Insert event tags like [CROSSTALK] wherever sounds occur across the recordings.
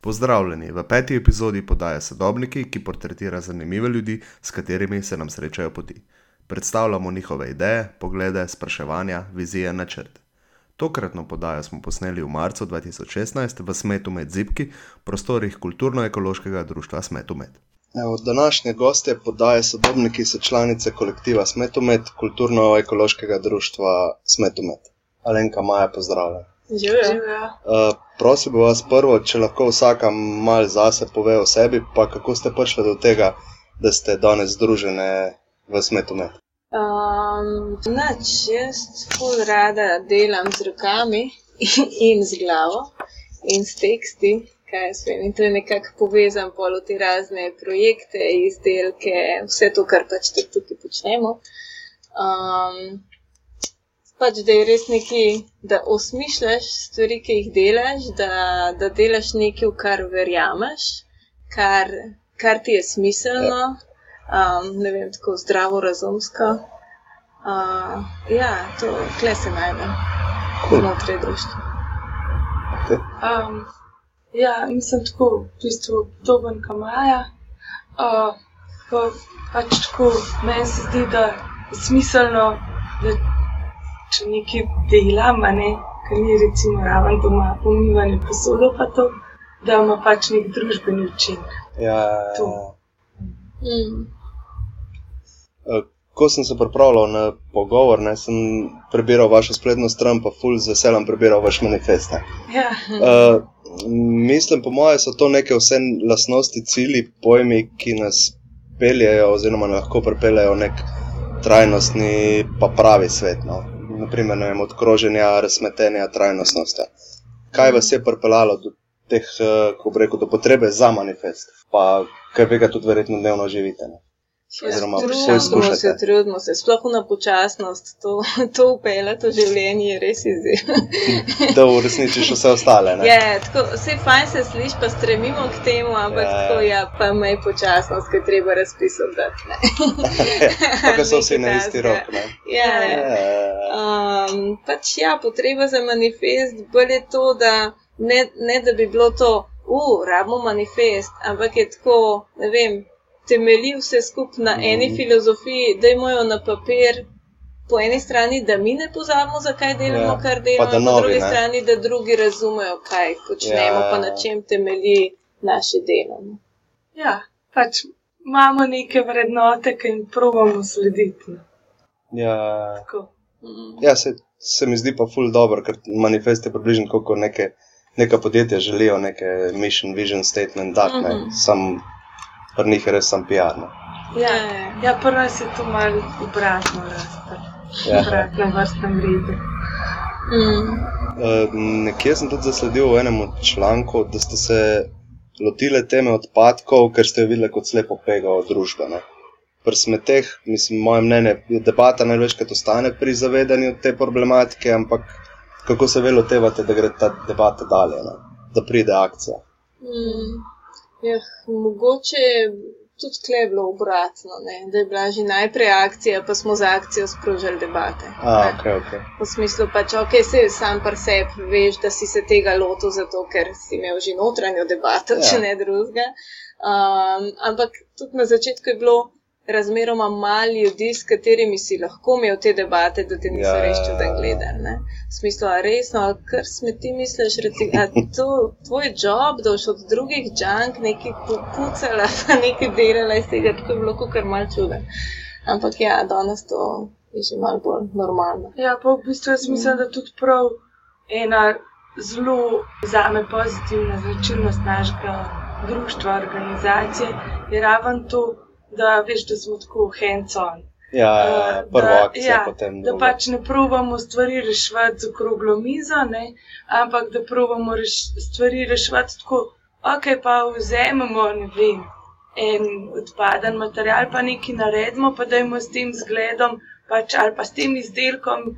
Pozdravljeni v peti epizodi podaje Sodobniki, ki portretira zanimive ljudi, s katerimi se nam srečajo poti. Predstavljamo njihove ideje, poglede, spraševanja, vizije, načrte. Tokratno podajo smo posneli v marcu 2016 v Smetu med Zipki, prostorih kulturno-ekološkega društva Smetumet. Evo, današnje goste podaje Sodobniki so članice kolektiva Smetumet, kulturno-ekološkega društva Smetumet. Alenka Maja, pozdravljena. Živijo. Uh, prosim bi vas prvo, če lahko vsaka mal zase pove o sebi, pa kako ste prišli do tega, da ste danes združene v Smetumet. Um, nač, jaz ful rada delam z rokami [LAUGHS] in z glavo in s teksti, kaj jaz vem. In to je nekako povezan pol v te razne projekte, izdelke, vse to, kar pač tukaj počnemo. Um, pač da je res nekaj, da osmišljaš stvari, ki jih delaš, da, da delaš nekaj, v kar verjameš, kar, kar ti je smiselno, um, ne vem, tako zdravo, razumsko. Uh, ja, to kle se najdem znotraj društva. Um, ja, mislim, tako v bistvu podoben kot Maja. Uh, pa, pač tako meni se zdi, da je smiselno, da če nekaj delam, ne, ker ni recimo raven doma umivanje posode, pa to, da ima pač nek družbeni učinek. Ja, To. Mm. uh, ko sem se pripravljal na pogovor, ne, sem prebiral vašo spletno stran, pa ful z veseljem prebiral vaš manifest. ne. Ja, Uh, mislim, po mojem, so to neke vse lastnosti, cilji, pojmi, ki nas peljejo, oziroma lahko pripeljejo nek trajnostni, pa pravi svet. No. Naprimer, vem, od kroženja, razmetenja, trajnostnosti. Kaj vas je pripeljalo do teh, eh, kako bi rekel, do potrebe za manifest, pa kaj vi ga tudi verjetno dnevno živite? Ne? Oziroma, vse Trudimo se, izkušate. trudimo se, sploh na počasnost, to, [LAUGHS] to upele, to življenje je res izziv. [LAUGHS] Da uresničiš vse ostale. Ne? Ja, tako, vse fajn se sliši, pa stremimo k temu, ampak Ja. ja. tako, ja, pa mej počasnost, ki je treba razpisati. [LAUGHS] Tako so vsi na isti rok. Ne? Ja. Ja. Um, pač ja, potreba za manifest bolj je to, da ne, ne da bi bilo to, uh, rabimo manifest, ampak je tako, ne vem, temelji vse skupaj na eni Mhm. filozofiji, da imajo na papir. Po eni strani, da mi ne pozabimo, zakaj delamo, Ja, kar delamo, da po drugi ne. strani, da drugi razumejo, kaj počnemo, Ja. pa na čem temelji naše delo. ne. ja, pač imamo neke vrednote, ki jim pravimo slediti. ne. Ja. Mm. Ja, se, se mi zdi pa ful dobro, ker manifest je približno kot neke, neka podjetja želijo neke mission, vision statement, tak, mm Mhm. -hmm. sam pri njih je res sam PR. Ne? Ja, Ja, prvo se to malo obratno razpre. Ja. Obratno vrstnem redu. Mm. Nekje sem tudi zasledil v enem od člankov, da ste se lotili teme odpadkov, ker ste jo videli kot slepo pega od družbe. Ne? Pri smeteh, mislim, moje mnenje je, debata največkrat ostane pri zavedanju te problematike, ampak kako se vi lotevate, da gre ta debata dalje, ne? da pride akcija. Mm, jah, mogoče je tudi tle bilo obratno, ne? da je bila že najprej akcija, pa smo za akcijo sprožili debate. A, ne. ok, ok. V smislu pač, ok, se sam par sebi veš, da si se tega lotil, zato ker si imel že notranjo debato, ja. če ne drugega. Um, ampak tudi na začetku je bilo razmeroma malo ljudi, s katerimi si lahko imel te debate, da te niso Ja. ja. res čuden gledali. ne. V smislu, a resno, a kar smeti misliš, reci, a to [LAUGHS] tvoj job, da boš od drugih džank nekaj pucala, [LAUGHS] pa nekaj delala iz tega, tako je bilo kar mal čuden. Ampak ja, danes to je že malo bolj normalno. Ja, pa v bistvu jaz mislim, da tudi prav ena zelo zame pozitivna značilnost našega društva, organizacije je raven to, da veš, da smo tako hands-on. Ja, Eh, prva da- akcija, ja, potem Da druga. pač ne provamo stvari reševati z okroglo mizo, ne, ampak da provamo reš, stvari reševati tako, ok, pa vzamemo, ne vem, en odpaden material, pa nekaj naredimo, pa dajmo s tem zgledom, pač, ali pa s tem izdelkom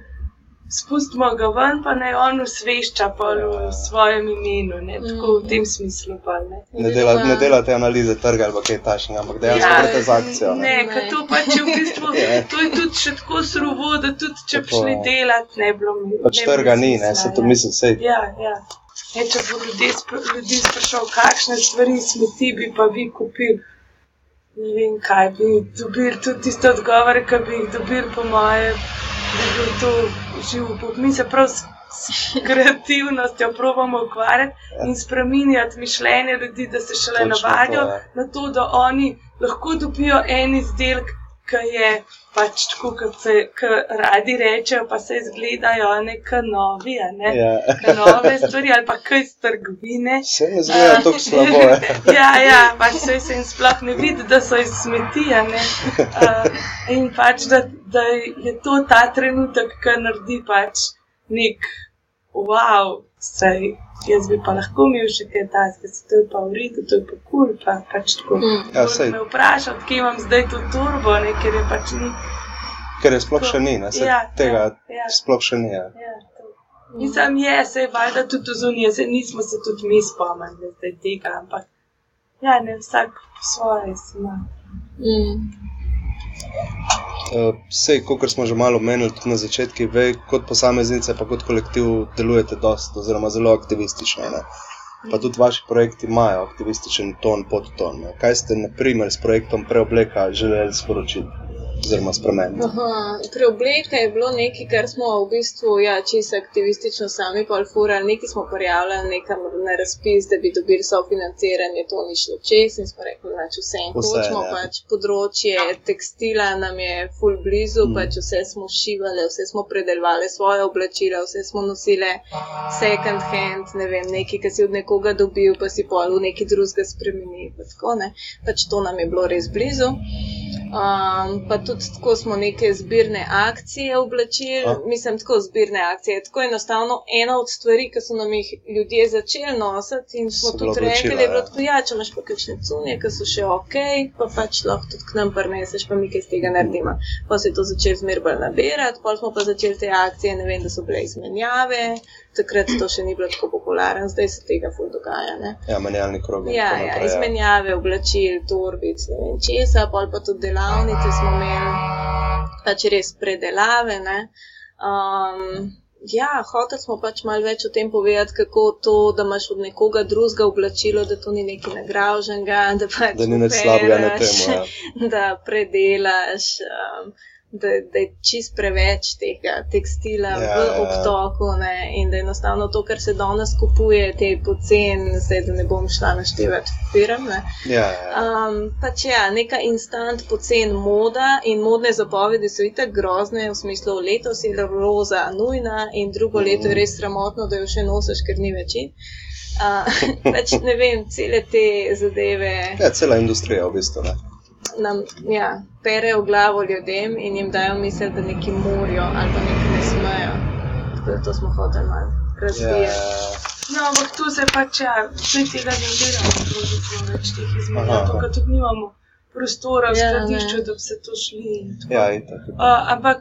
spustimo ga ven, pa naj on usvešča pa v svojem imenu, ne, tako v tem smislu. Pa, ne. Ne, dela, ne delate analize trga ali kaj takšnega, ampak dejansko Ja, greste z akcijo. Ne, Ne. ker to pač v bistvu, [LAUGHS] Ja. to je tudi še tako surovo, da tudi če bi šli je. delati, ne bi bilo mi. Pač ne bi trga ni, ne, se to ja. mislim, sej. Ja, ja. E, če bo ljudje, spra- ljudi sprašal, kakšne stvari smeti bi pa vi kupili. Ne vem, kaj bi dobili, tudi tiste odgovore, ki bi jih dobili, po moje, bi bil to živ Bog. Mi se prav s, s [LAUGHS] kreativnostjo probamo ukvarjati in spremenjati mišljenje ljudi, da se šele Točno to, navadijo ja. na to, da oni lahko dobijo en izdelek, ki je pač tako, kot se radi rečejo, pa se izgledajo neka novi, a ne. Ja. Ke nove stvari ali pa kaj iz trgovine. Se ne zgleda tako slabo. ja. [LAUGHS] ja, ja, pač se, se jim sploh ne vidi, da so iz smeti. Uh, in pač, da, da je to ta trenutek, ki naredi pač nek wow, sej. Jaz bi pa lahko imel še kaj takega, se to je pa v redu, to je pa kul, cool, pa pač tako. Mm. Ja, sej. me vpraša, odkje imam zdaj to turbo, ne, ker je pač ni. Ker je sploh še ni, ne, se Ja, tega ja, ja. sploh še ni. Ja. Ja, to. Mislim, je, se je valjda tudi zunije, se nismo se tudi mi spomnili tega, ampak ja, ne vsak po svoje ima. Mm. Uh, Sej, kot smo že malo omenili tudi na začetku, ve, kot posameznice, pa kot kolektiv delujete oziroma zelo aktivistično. Ne? Pa tudi vaši projekti imajo aktivističen ton, podton. Ne? Kaj ste, na primer, s projektom Preobleka želeli sporočiti, oziroma spremeniti? Aha, preobleka je bilo nekaj, kar smo v bistvu ja, čisto aktivistično sami polfurali. Nekaj smo prijavljali nekam na razpis, da bi dobili sofinanciranje, to ni šlo čez in smo rekli, da vse en hočemo. ja. Pač področje tekstila nam je full blizu, Mm. pač vse smo šivali, vse smo predelovali svoje oblačila, vse smo nosili second hand, ne vem, nekaj, ki si od nekoga dobil, pa si pol v nekaj drugega spremenil. Pa tako, ne. pač to nam je bilo res blizu. Um, pa tudi tako smo neke zbirne akcije oblačili, A? mislim, tako zbirne akcije. Tako enostavno ena od stvari, ki so nam jih ljudje začeli nositi in smo So tudi rekli, oblačila, je bilo ja. tako, ja, če imaš pa kakšne cunje, ki so še ok, pa pač lahko tudi k nam prineseš, pa mi kaj z tega naredimo. Pa se je to začelo zmer bolj nabirati, pa smo pa začeli te akcije, ne vem, da so bile izmenjave, takrat to še ni bilo tako popularno, zdaj se tega ful dogaja. Ne? Ja, menjalni krog. Ja, ja, naprej, izmenjave oblačil, torbic, ne vem česa, pol pa tudi delavnice smo imeli, pač res predelave. Ne. Um, ja, hoteli smo pač malo več o tem povedati, kako to, da imaš od nekoga drugega oblačilo, da to ni nekaj nagraženega, da pač Da ni nič slabega na tem. Ja. [LAUGHS] da predelaš. Um, Da, da je čist preveč tega tekstila Ja, v obtoku, ne, in da je enostavno to, kar se danes kupuje, te poceni, zdaj da ne bom šla naštevati firm. Ne. Ja, ja. Um, pač ja, neka instant pocen moda in modne zapovedi so itak grozne, v smislu letos je roza nujna in drugo Mhm. leto je res sramotno, da jo še nosiš, ker ni več. in. Uh, [LAUGHS] pač ne vem, cele te zadeve ja, cela industrija v bistvu. Ne. Nam ja, perejo glavo ljudem in jim dajo misel, da neki morajo ali pa neki ne smejo. Tako da to smo hoteli malo Ja, razvijati. No, ampak tu se pač, ja, vse tega ne delamo, pravzaprav več teh izmenjav, ker tudi nimamo prostora v Ja, skladišču, ne. da bi se to šli. tako. ja, itak. Uh, ampak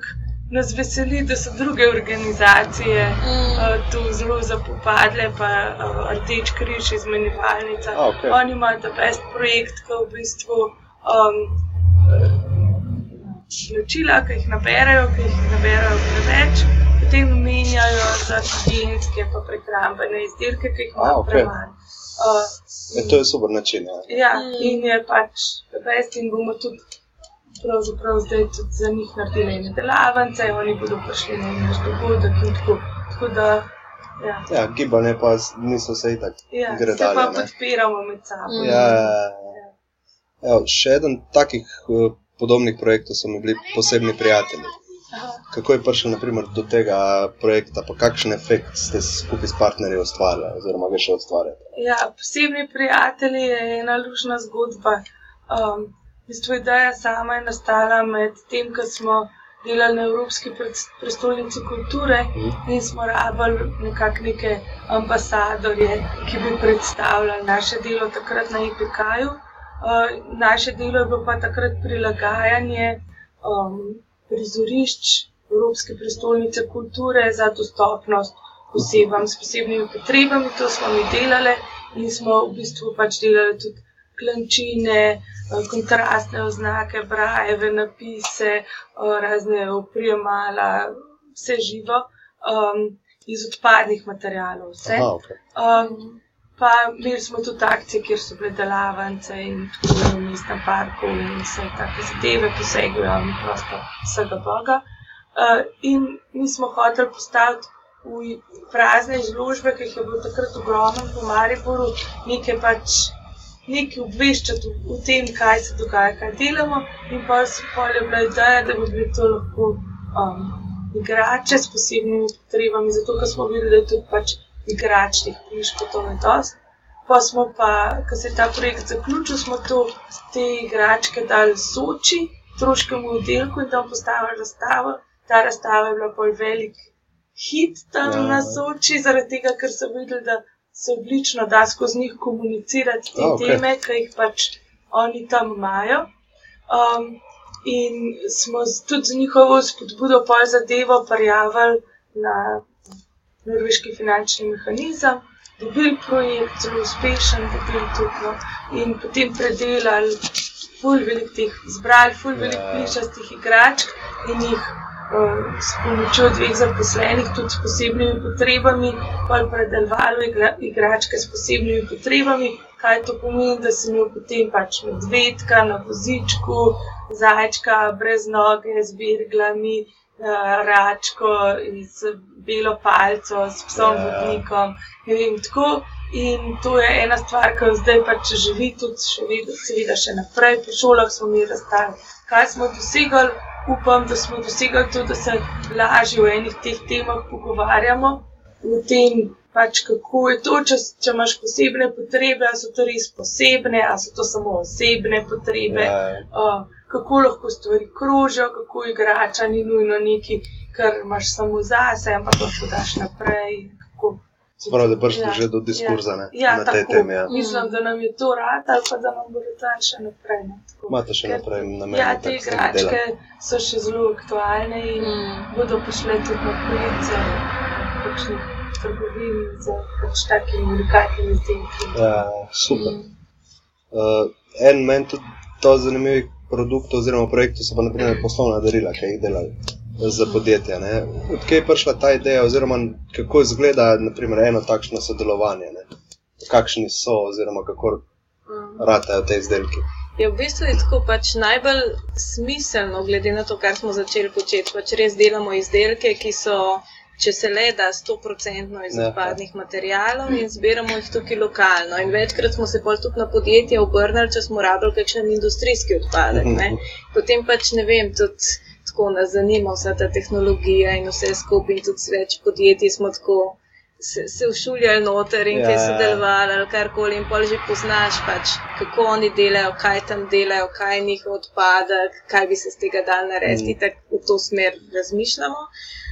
nas veseli, da so druge organizacije Mm. uh, tu zelo zapopadle, pa uh, Rdeč križ izmenjevalnica. Okej. Oni imajo ta best projekt, ki v bistvu um, Plačila, ki jih naberajo, ki jih naberajo preveč, potem menjajo za higienske pa prehrambene izdelke, ki jih A, imajo okej. premanj. Uh, Ja, to je super način. Ja. Ja, in je pač best in bomo tudi pravzaprav zdaj tudi za njih naredili ene delavnice, oni bodo prišli na naš dogodek in tako. Tako da, ja, Ja, gibanje pa niso vse itak. ja Gre se pa ne. podpiramo med sabo. Ja, ja, ja. Evo, še eden takih eh, podobnih projektov so mi bili posebni prijatelji. Kako je prišel naprimer, do tega projekta, pa kakšen efekt ste skupaj s partnerji ustvarjali, oziroma ga še ustvarjate? Ja, posebni prijatelji je ena lušna zgodba. Um, v bistvu ideja sama je nastala med tem, ko smo delali na Evropski prestolnici kulture Mhm. in smo rabili nekako neke ambasadorje, ki bi predstavljali naše delo takrat na IPK-ju. Uh, naše delo je bilo pa takrat prilagajanje um, prizorišč Evropske prestolnice kulture za dostopnost osebam s posebnimi potrebami. To smo mi delali in smo v bistvu pač delali tudi klančine, eh, kontrastne oznake, brajeve, napise, eh, razne oprijemala, vse živo um, iz odpadnih materijalov. Aha, okay. um, pa imeli smo tudi akcije, kjer so bile delavnice in tako v mestnem parku in vse take zadeve, posegajo javni prostor vsega Boga. Uh, in mi smo hoteli postaviti v prazne izložbe, ki jih je bilo takrat ogromno po Mariboru, nekaj pač. Nekaj obveščati v tem, kaj se dogaja, kaj delamo, in pa se je bila ideja, da bi bili to lahko um, igrače s posebnimi potrebami, zato ker smo videli, da je tudi pač igračnih knjižk, to je dost. Pa smo pa, ko se je ta projekt zaključil, smo to, te igračke dali soči, troškemu oddelku in tam postavili razstavo. Ta razstava je bila bolj velik hit tam ja. na soči, zaradi tega, ker so videli, da se odlično da skozi njih komunicirati te oh, okay. teme, ki jih pač oni tam imajo. Um, in smo tudi z njihovo spodbudo pol zadevo prijavili na norveški finančni mehanizem, dobili projekt, zelo uspešen, dobili tudi in potem predelali, ful velik teh, zbrali ful velik ja. plišastih igračk in jih uh, s pomočjo dveh zaposlenih, tudi s posebnimi potrebami, pol predelovali igra, igračke s posebnimi potrebami, kaj to pomeni, da se mi potem pač medvedka na vozičku, zajčka brez noge, z birglami, račko z belo palco, s psom. Ja. vodnikom. Vem, in to je ena stvar, ki zdaj pač živi tudi, še vedno, seveda, še naprej. Po šolah smo mi razstavili, kaj smo dosegli. Upam, da smo dosegli to, da se lažje v enih teh temah pogovarjamo. V tem, pač, kako je to, če, če imaš posebne potrebe, ali so to res posebne, ali so to samo osebne potrebe. Ja. Uh, kako lahko stvari krožijo, kako igrača ni nujno nekaj, kar imaš samo zase, ampak lahko daš naprej. Spravo, da prišli ja, že do diskurza ja, ja, na te teme. Ja. Mislim, da nam je to rad, ali pa da nam bo to še naprej. Imate še naprej na meni. Ja, te igračke so še zelo aktualne in mm. bodo prišle tudi na police, kakšnih trgovin za pač takimi unikatnimi izdelki. Ja, super. Mm. Uh, en meni tudi to zanimivo produktov oziroma projektov so pa naprimer poslovna darila, ki jih delajo za podjetja. Odkje je prišla ta ideja, oziroma kako izgleda naprimer, eno takšno sodelovanje, ne? kakšni so, oziroma kako ratajo te izdelki. Je ja, v bistvu je tako pač najbolj smiselno, glede na to, kar smo začeli početi. Pač res delamo izdelke, ki so če se le da 100% iz odpadnih materijalov in zbiramo jih tukaj lokalno. In večkrat smo se bolj tudi na podjetje obrnili, če smo rabili kakšen industrijski odpadek. Ne? Potem pač ne vem, tudi tako nas zanima vsa ta tehnologija in vse skupaj in tudi več podjetij smo tako. Se, se všuljali noter in kaj so ja. delovali, ali karkoli, in pol že poznaš, pač, kako oni delajo, kaj tam delajo, kaj je njihov odpadek, kaj bi se z tega dal narediti, mm. tako v to smer razmišljamo.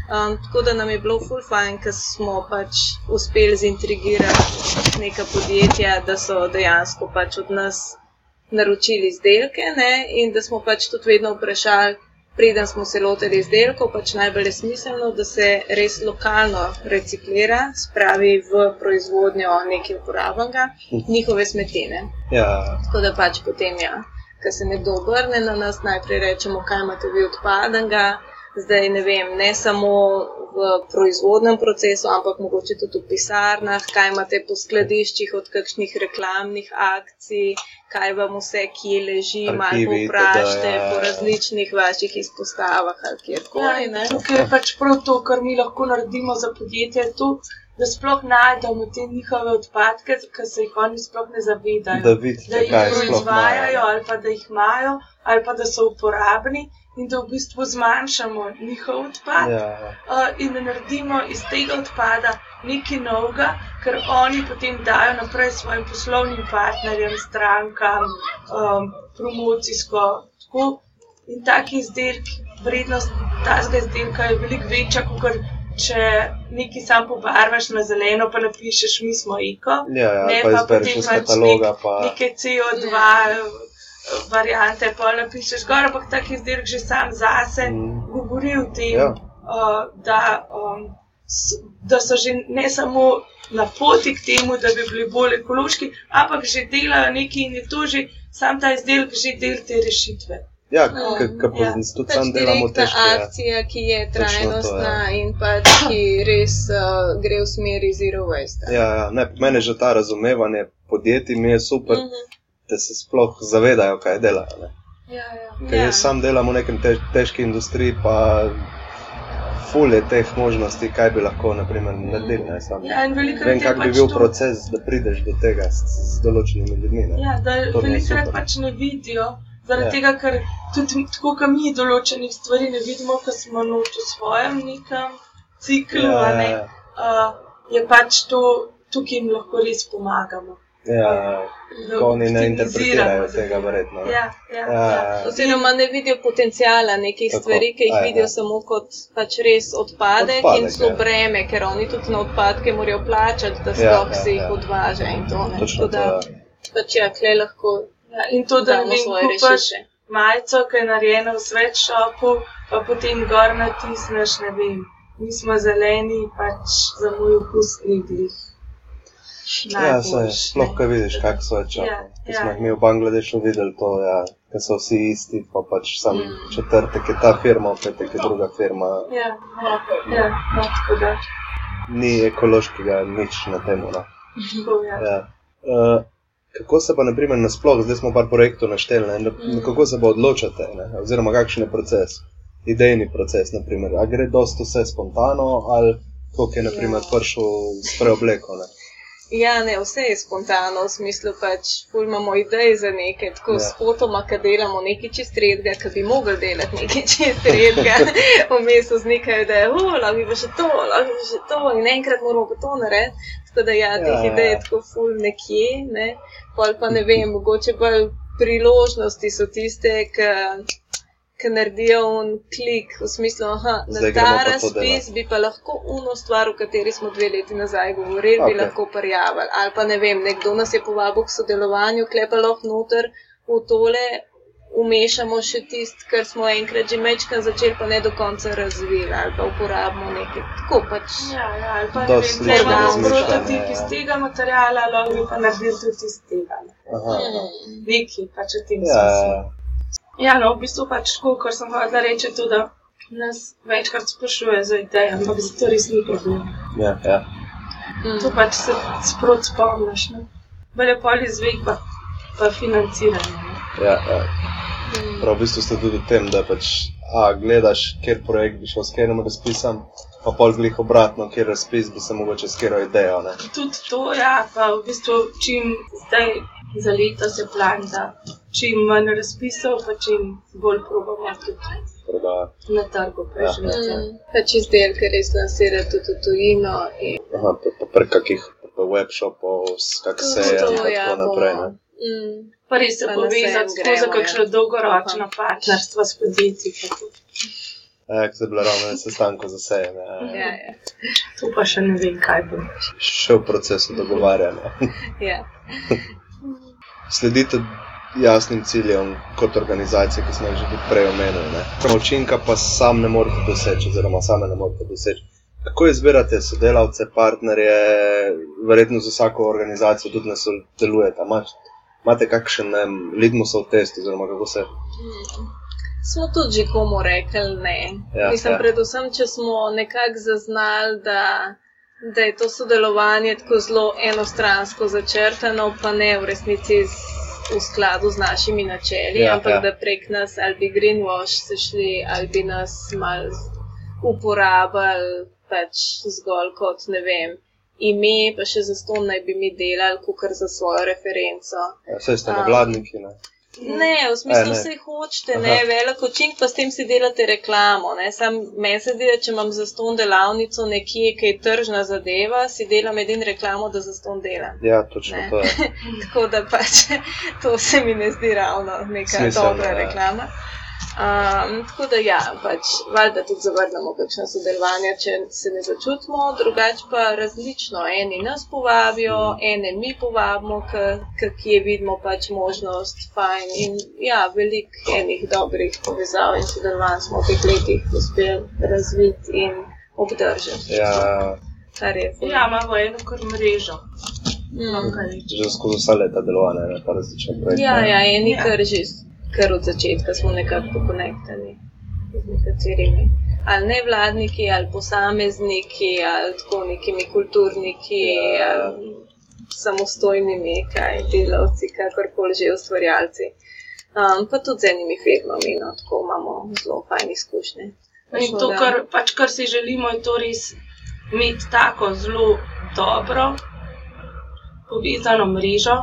Um, tako da nam je bilo full fajn, ker smo pač uspeli zintrigirati neka podjetja, da so dejansko pač od nas naročili izdelke ne? in da smo pač tudi vedno vprašali, preden smo se lotili izdelkov, pač najbolj je smiselno, da se res lokalno reciklira, spravi v proizvodnjo nekaj uporabnega, njihove smetine. Ja. Tako da pač potem, ja, ko se nekdo obrne na nas, najprej rečemo, kaj imate vi odpadenega zdaj ne vem, ne samo v proizvodnem procesu, ampak mogoče tudi v pisarnah, kaj imate po skladiščih od kakšnih reklamnih akcij, kaj vam vse, ki leži, malo vprašajte ja, po različnih vaših izpostavah ali kjerkoli. Ja, tukaj je pač prav to, kar mi lahko naredimo za podjetje. Tu, Da sploh najdemo te njihove odpadke, ki se jih oni sploh ne zavedajo. Da, vidite, da jih proizvajajo, ali pa da jih imajo, ali pa da so uporabni in da v bistvu zmanjšamo njihov odpad ja. Uh, in naredimo iz tega odpada nekaj novega, kar oni potem dajo naprej svojim poslovnim partnerjem, strankam, um, promocijsko. Tako. In taki izdelki, vrednost tega izdelka je veliko večja, kot če nekaj sam pobarvaš na zeleno, pa napišeš, mi smo eko. Ja, ja, ne pa, pa potem pač kataloga. Nek, pa... Nekaj CO2. Ja variante, pa napišeš gor, ampak tak izdelek že sam zase mm. govori o tem. Ja. uh, da, um, s, da so že ne samo na poti k temu, da bi bili bolj ekološki, ampak že delajo nekaj in je to že sam ta izdelek, že del te rešitve. Ja, Mm, ker ja. tudi Pač sam delamo direktna težko. Ja. akcija, ki je Točno to, trajnostna ja. in pač, ki res uh, gre v smeri zero waste. Ja, ja, ne, meni že ta razumevanje podjetij mi je super, Mhm. Da se sploh zavedajo, kaj delajo. Ne. Ja, ja. Ker jaz sam delam v nekem tež, težki industriji, pa ful je teh možnosti, kaj bi lahko naprimer, naredili. Ne, sam. Ja, Vem, kak bi pač bil to- proces, da prideš do tega s, s določenimi ljudmi. Ne. Ja, da velikokrat super. pač ne vidijo, zaradi Ja. ja. tega, ker tudi tako, kot mi določenih stvari ne vidimo, ker smo noč v svojem nekem ciklu, Ja, ja, ja, ne, ja. uh, je pač to, tukaj jim lahko res pomagamo. Ja, Da ko oni ne interpretirajo tega, verjetno. Ja, ja, Ja, ja. Oziroma ne vidijo potencijala nekih Tako, stvari, ki jih aj, vidijo aj. samo kot pač res odpadek, Odpadek, in so ja. breme, ker oni tudi na odpadke morajo plačati, da Ja, sploh ja, se jih ja. odvaža in to ne. Točno to. da ja. pač ja, klej lahko Ja, in to, da ne kupaš rešitve. majico, ki je narejena v svetšopu, pa potem gor natisneš, ne vem, mi smo zeleni, pač za moj okus ni glih. Ja, saj, najboljš, sploh, ne. ko vidiš, kako so. Ja, Ko ja. smo jih mi v Bangladešu videli, to, ja, da so vsi isti, pa pač sam Mm. četrtek je ta firma, petek je druga firma. Ja, ja, no, tako da. Ni ekološkega nič na tem. No. Ja. Ja. Uh, kako se pa, naprimer, nasploh, zdaj smo par projektov našteli, ne, Mm. na, kako se pa odločate, ne, oziroma kakšen je proces, idejni proces, naprimer, a gre dosto vse spontano, ali kako je, naprimer, Ja. prišel s preobleko. Ne. Ja, ne, vse je spontano, v smislu pač imamo ideje za nekaj, tako Ja. s fotoma, ki delamo nekaj čist redga, ki bi mogli delati nekaj [LAUGHS] čist redga, [LAUGHS] vmes vznikaj ideje, o, lahko bi pa še to, lahko bi še to in enkrat moramo pa to narediti. Tako da ja, teh Ja, ja, idej ja. je tako ful nekje, ne, pol pa ne vem, mogoče bolj priložnosti so tiste, ki ki naredijo un klik v smislu, da na ta razpis bi pa lahko uno stvar, o kateri smo dve leti nazaj govorili, okay. bi lahko prijavili. Ali pa ne vem, nekdo nas je povabil k sodelovanju, klepa lahko noter v tole. Umešamo še tisto, kar smo enkrat že mečkam začeli, pa ne do konca razvili, ali pa uporabimo nekaj tako pač. Ja, ja, ali pa ne vem, če slično imamo prototip ja. iz tega materiala, lahko bi pa naredili tudi iz tega. ne. Nekaj pač v tem Ja, ja, smislu. Ja. No, v bistvu pač tako, kar sem hodila reči, tudi da nas večkrat sprašuje za ideje, ampak zato res ni problem. ja, ja. Mm. To pač se sprot spomniš. Ne? Bolje pol izvedba, pa financiranje. Ne? ja, ja. Mm. Prav v bistvu ste tudi v tem, da pač a, gledaš, kjer projekt bi šel s katerim razpisom, pa pol glih obratno, kjer razpis bi se mogoče s katero idejo. Ne? Tudi to, ja, pa v bistvu čim zdaj za leto se plan, da čim manj razpisov, pa čim bolj probamo tudi Prodajati. na trgu preživeti. Ja. Mm. Pač izdelke res lansirati tudi v tujino. In Aha, pa, pa prek kakih webshopov, kak se je to, in ja, tako naprej. bomo. Ne? Mm. Pa res se povezati gremo, za kakšno ja. dolgoročno partnerstvo s podjetji. to. Ja, ko je bila ravno na sestanku za sejem. Ja. Ja, ja. To pa še ne vem, kaj bo. Še v procesu dogovarjanja. ja. Sledite jasnim ciljem kot organizacija, ki smo jih že tudi prej omenili. ne. Učinka pa sam ne morete doseči, oziroma same ne morete doseči. Kako izbirate sodelavce, partnerje, verjetno z vsako organizacijo tudi ne sodelujete? Imate, kakšen ne, vem, litmusov test, oziroma kako se. Mm. Smo tudi že komu rekli ne. Ja, Mislim, ja. predvsem, če smo nekako zaznali, da, da je to sodelovanje tako zelo enostransko začrtano, pa ne v resnici v skladu z našimi načeli, Ja, ampak ja. da prek nas ali bi greenwash se šli, ali bi nas mal uporabljali pač zgolj kot ne vem. Ime, pa še za to naj bi mi delali, kot za svojo referenco. Ja, Vse ste nevladniki. Ne? Ne, v smislu vse hočete, Aha. ne, velik učink, pa s tem si delate reklamo. ne. Sam meni se zdi, da če imam za ston delavnico nekje, ki je tržna zadeva, si delam edin reklamo, da za ston delam. Ja, točno Ne. to je. [LAUGHS] Tako da pač to se mi ne zdi ravno neka Smiselno, dobra ja. Um, tako da, ja, pač, valjda tudi zavrnemo kakšno sodelovanje, če se ne začutimo, drugače pa različno. Eni nas povabijo, ene mi povabimo, ki je vidimo pač možnost, fajn. In ja, veliko enih dobrih povezav in sodelovanj smo v teh letih uspeli razviti in obdržati. Ja, Ja, imamo eno kar mrežo. Mm. že skozi vsa leta delovanja, ne pa različne projekte. Ja, ja, eni kar že kar od začetka smo nekako pokonektani z nekaterimi. Ali nevladniki, ali posamezniki, ali tako nekimi kulturniki, ali samostojnimi, kaj delavci, kakorkoli že ustvarjalci. Um, pa tudi z enimi firmami, no, tako imamo zelo fajn izkušnje. In to, kar, pač, kar si želimo, je to res imeti tako zelo dobro povezano mrežo,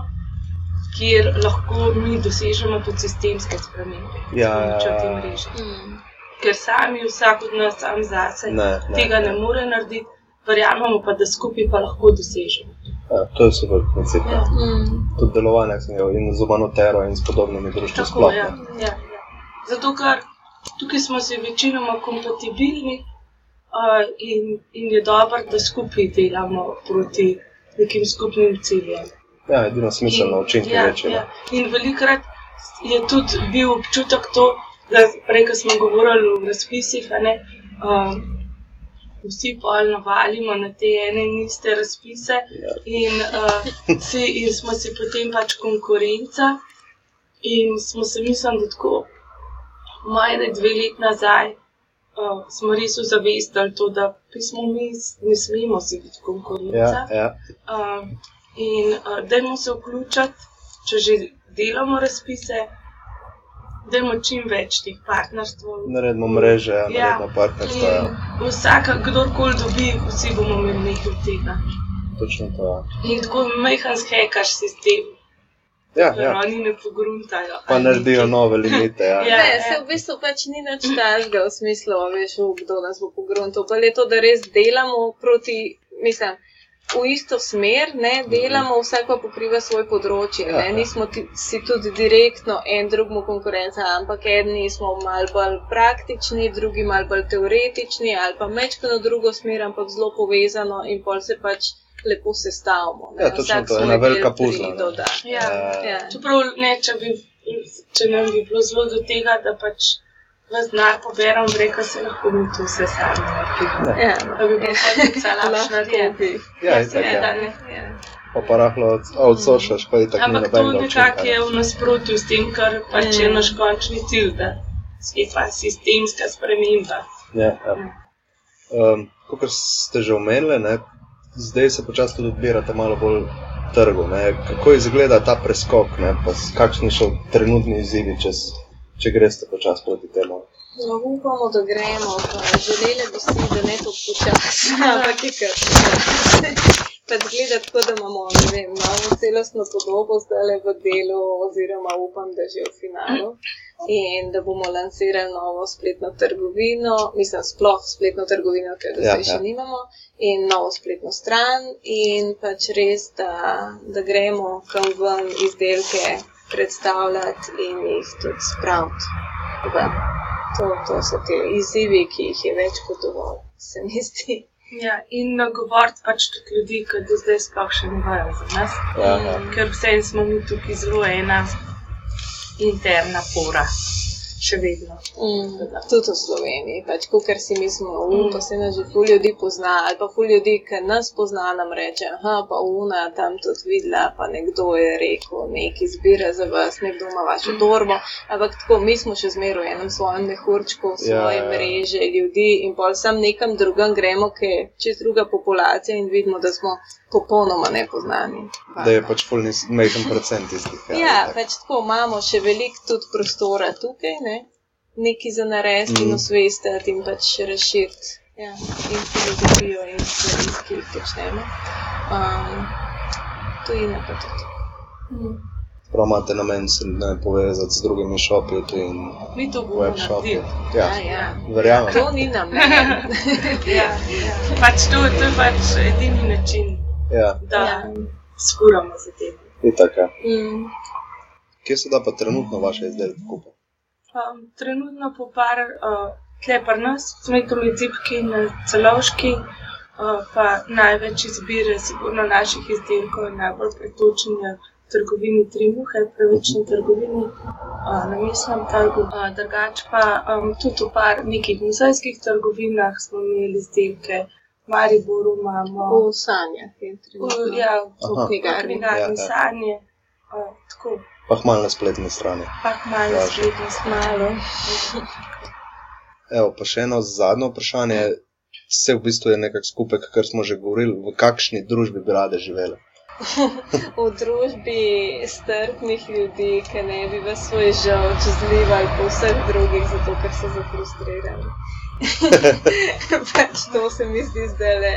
kjer lahko mi dosežemo tudi sistemske spremembe. Ja, pomočjo ja, te ja. mreže. Mm. Ker sami, vsak od nas, sam zase, Ne, ne. tega ne more narediti, verjamemo pa, da skupaj pa lahko dosežemo. Ja, to je super koncept. Ja. Mm. Tudi delovanje sem imel in z Umanotero in s podobnimi društvi sploh. ja, ne. ja, ja. Zato, ker tukaj smo si večinoma kompatibilni uh, in, in je dobro, da skupaj delamo proti nekim skupnim ciljem. Ja, edino smiselno učinki ja, večje. ja. In velikrat je tudi bil občutek to, da prej, ko smo govorili o razpisih, ne, um, vsi pol navalimo na te ene in iste razpise Ja. in, uh, si, in smo si potem pač konkurenca. In smo se, mislim, da tako majhne dve leti nazaj uh, smo res ozavestili to, da pismo mi ne smemo si biti konkurenca. Ja, ja. Uh, in uh, dajmo se vključiti, če že delamo razpise, dajmo čim več teh partnerstv. Naredimo mreže, ja, Ja. naredimo partnerstva. Ja. Vsak, kdorkoli dobi, vsi bomo imeli nekaj od tega. Točno to. Ja. In tako majhen hekaš sistem, Ja, da ja. oni ne pogruntajo. Pa naredijo nove limite. Ja. [LAUGHS] Ja. Ne, se v bistvu pač ni nič tajnega v smislu, veš, kdo nas bo pogruntil. Pa je to, da res delamo proti, mislim, v isto smer, ne, delamo, vsak pa pokriva svoj področje. Ja, Ne, ja. nismo ti, si tudi direktno en drugmu konkurenca, ampak eni smo malo bolj praktični, drugi malo bolj teoretični ali pa mečkano drugo smer, ampak zelo povezano in pol se pač lepo sestavimo. ne, Ja, točno to, svoj ena velika puzla, pridoda. Ja. Ja. Čeprav ne, če, bi, če nam bi bilo zelo do tega, da pač vas denar poberem, reka se lahko mi to vse sami naredimo. Ja, Da bi bilo celo [LAUGHS] lahko naredjeno. bi. Ja, itak, ja. ne. Ja. Pa pa rahlo outsourcaš, pa je tako Ampak to nekako je v nasprotju s tem, kar pač je Mm. naš končni cilj, da je pa sistemska sprememba. Ja, ja. Um, Kot ste že omenili, ne, zdaj se počasi tudi odbirate malo bolj trgu. Ne. Kako izgleda ta preskok, ne, kakšni so trenutni izzivi, če, s- če greste počasi proti temu? No, upamo, da gremo. Pa želeli bi si, da ne to počasi, [LAUGHS] ampak je kar. Pa zgleda tako, da imamo ne vem, novo celostno podobo zdaj v delu, oziroma upam, da že v finalu. In da bomo lansirali novo spletno trgovino, mislim, sploh spletno trgovino, ker do Ja, zdaj še ja. nimamo, in novo spletno stran, in pač res, da, da gremo kam ven izdelke predstavljati in jih tudi spraviti. ven. To, to so ti izzivi, ki jih je več kot dovolj, se mi zdi. Ja, in nagovoriti pač tudi ljudi, ki do zdaj sploh še ne vajo za nas. Ja, ja. Ker vse smo mi tukaj zelo ena interna pora, še vedno. Mm, tudi v Sloveniji, pač, ker si mislimo, um, pa se nas že ful ljudi pozna, ali pa ful ljudi, ki nas pozna, nam reče, aha, pa una tam tudi videla, pa nekdo je rekel, nekaj zbira za vas, nekdo ima vašo torbo, ampak tako, mi smo še zmeraj v enem svojem mehurčku, Ja, svoje ja. mreže ljudi in pol sam nekam drugam gremo, ki je čez druga populacija in vidimo, da smo popolnoma nepoznani. Da je pač fulni majhen procent tistih. Ja, itak. pač tako imamo še veliko tudi prostora tukaj, ne? Nekaj za narediti in Mm. osvestiti in pač razširiti ja, in filozofijo in stvari, ki jih počnemo. Um, tujina pa tudi. Mm. Prav imate namen se ne povezati z drugimi šopi in Mi to bomo webshopi. naredili. Ja, Ja, ja. verjamem. To ni nam. [LAUGHS] Ja, ja. Pač to, to je pač edini način, Ja, da Ja. skuramo za tem. Mm. Kje se da pa trenutno vaše izdelke kupiti? Um, trenutno po par, uh, tle pa nas, smetami zipki na celovški, uh, pa največ izbire, sigurno naših izdelkov, najbolj pretočenja v trgovini Trimuhe, pravični trgovini uh, na mestnem trgu. Uh, drugač pa um, tudi v par nekih muzejskih trgovinah smo imeli izdelke. Mariboru imamo. V sanjah je v, ja, v knjigarni Ja, ja. sanje. Uh, tako, Pa malo na spletni strani. pa malo Ja. spletno malo. Evo, pa še eno zadnje vprašanje. Vse v bistvu je nekako skupek, kar smo že govorili, v kakšni družbi bi rade živeli. [LAUGHS] V družbi strpnih ljudi, ki ne bi v svoj žolč zlivali po vseh drugih, zato ker so zafrustrirani. [LAUGHS] pač to se mi zdi zdaj le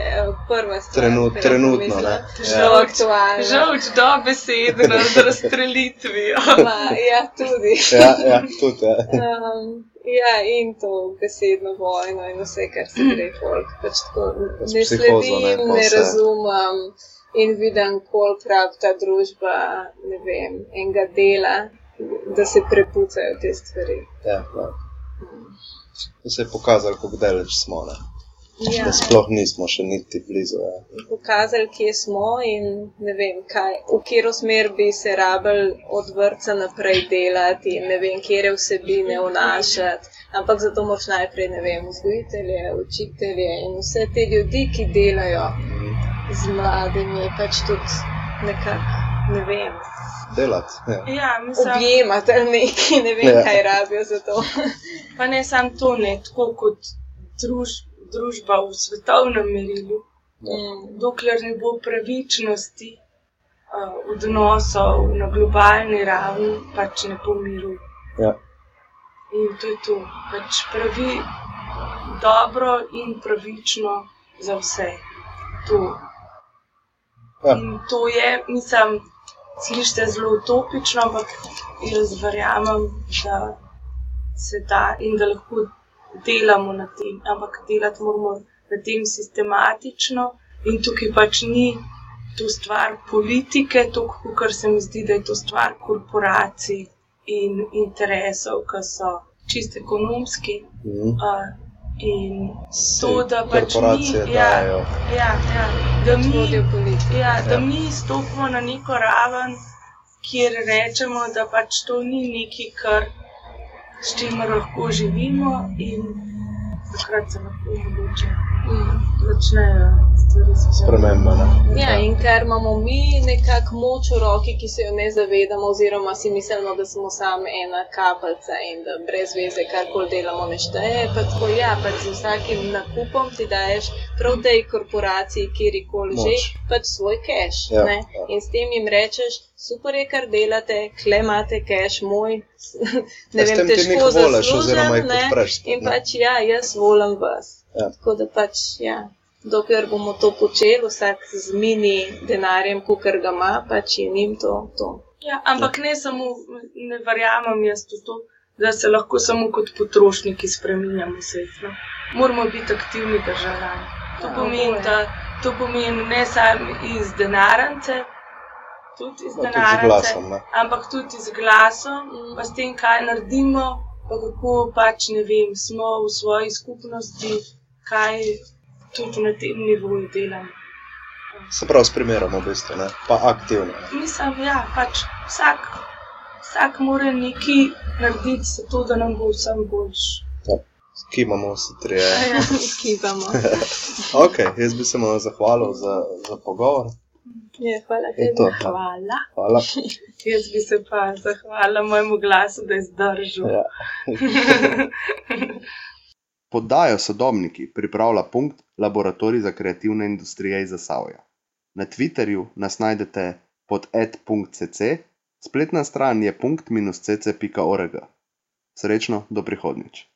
prva stvar. Sem trenutno, ne. Zelo Ja. aktualno. Žolč dobesedno z [LAUGHS] razstrelitvijo. Ma, ja, tudi. Ja, ja tudi. Ja. [LAUGHS] Um, ja, in to besedno vojno in vse, kar se gre folk. Pač tako, ne psihozo, ne, sledim, ne vse. razumem in vidim, koliko rab ta družba, ne vem, enega dela, da se prepucajo te stvari. Ja, ja. To se je pokazalo, kako daleč smo. Ne? Ja. Da sploh nismo še niti blizu. Ja. Pokazali, kje smo in ne vem, kaj, v katero smer bi se rabili od vrca naprej delati, in ne vem, kje vsebine vnašati. Ampak zato moraš najprej, ne vem, vzgojitelje, učitelje in vse te ljudi, ki delajo z mladimi, pač tudi nekako, ne vem, Delati. Ja. Ja, mislim, objemati ali nekaj, ne vem, Ja. kaj rabijo za to. pa ne samo to, ne tako kot druž, družba v svetovnem merilu. Mm. Dokler ne bo pravičnosti uh, odnosov na globalni ravni, pač ne bo miru. Ja. In to je to, pač pravi dobro in pravično za vse. To. Ja. In to je, mislim, slišite zelo utopično, ampak jaz verjamem, da se da in da lahko delamo na tem. Ampak delati moramo na tem sistematično in tukaj pač ni to stvar politike, tako kot se mi zdi, da je to stvar korporacij in interesov, ki so čist ekonomski. Mhm. Uh, in to, da pač korporacije mi, ja, dajo. ja, ja, da mi Vodijo politiko. Ja, da Ja. mi stopimo na neko raven, kjer rečemo, da pač to ni nekaj, kar, s čimer lahko živimo, in takrat se lahko mogoče Mm. začnejo Sprememba. Ne? Ja, in ker imamo mi nekako moč v roki, ki se jo ne zavedamo, oziroma si mislimo, da smo samo ena kapljica in da brez veze karkoli delamo ne šteje. Pa tako, ja, pač z vsakim nakupom ti daješ prav tej korporaciji, kjerkoli že, Moč. pač svoj cash. Ja, ne? ja. In s tem jim rečeš, super je, kar delate, kle imate cash moj. [LAUGHS] ne Ja, vem, ti težko voliš, oziroma ne. spet, In ne. pač ja, jaz volim vas. Ja. Tako da pač, ja, dokler bomo to počeli, vsak z mini denarjem, kot ga ima, pač je njim to. to. Ja, ampak ne samo, ne verjamem jaz v to, da se lahko samo kot potrošniki spremenjamo svet. No. Moramo biti aktivni državljani. To Ja, pomeni, da to pomeni ne samo iz denarnice, tudi iz No. Ne? ampak tudi z glasom, Mm. pa s tem, kaj naredimo, pa kako pač ne vem, smo v svoji skupnosti, kaj tudi na tem nivoju delamo. Se pravi, s primerom v bistvu, ne? pa aktivno. Ne? Mislim, ja, pač vsak, vsak mora nekaj narediti, zato da nam bo vsem boljš. Ki imamo vsi trije. [LAUGHS] Kivamo. [LAUGHS] Ok, jaz bi se mu zahvalil za, za pogovor. Ja, hvala In tebi. to. Hvala. Hvala. [LAUGHS] Jaz bi se pa zahvalila mojemu glasu, da je zdržal. Ja. Podajo sodobniki pripravlja punkt Laboratorij za kreativne industrije iz Zasavja. Na Twitterju nas najdete pod ed.cc, spletna stran je punkt-cc.org. Srečno do prihodnjič.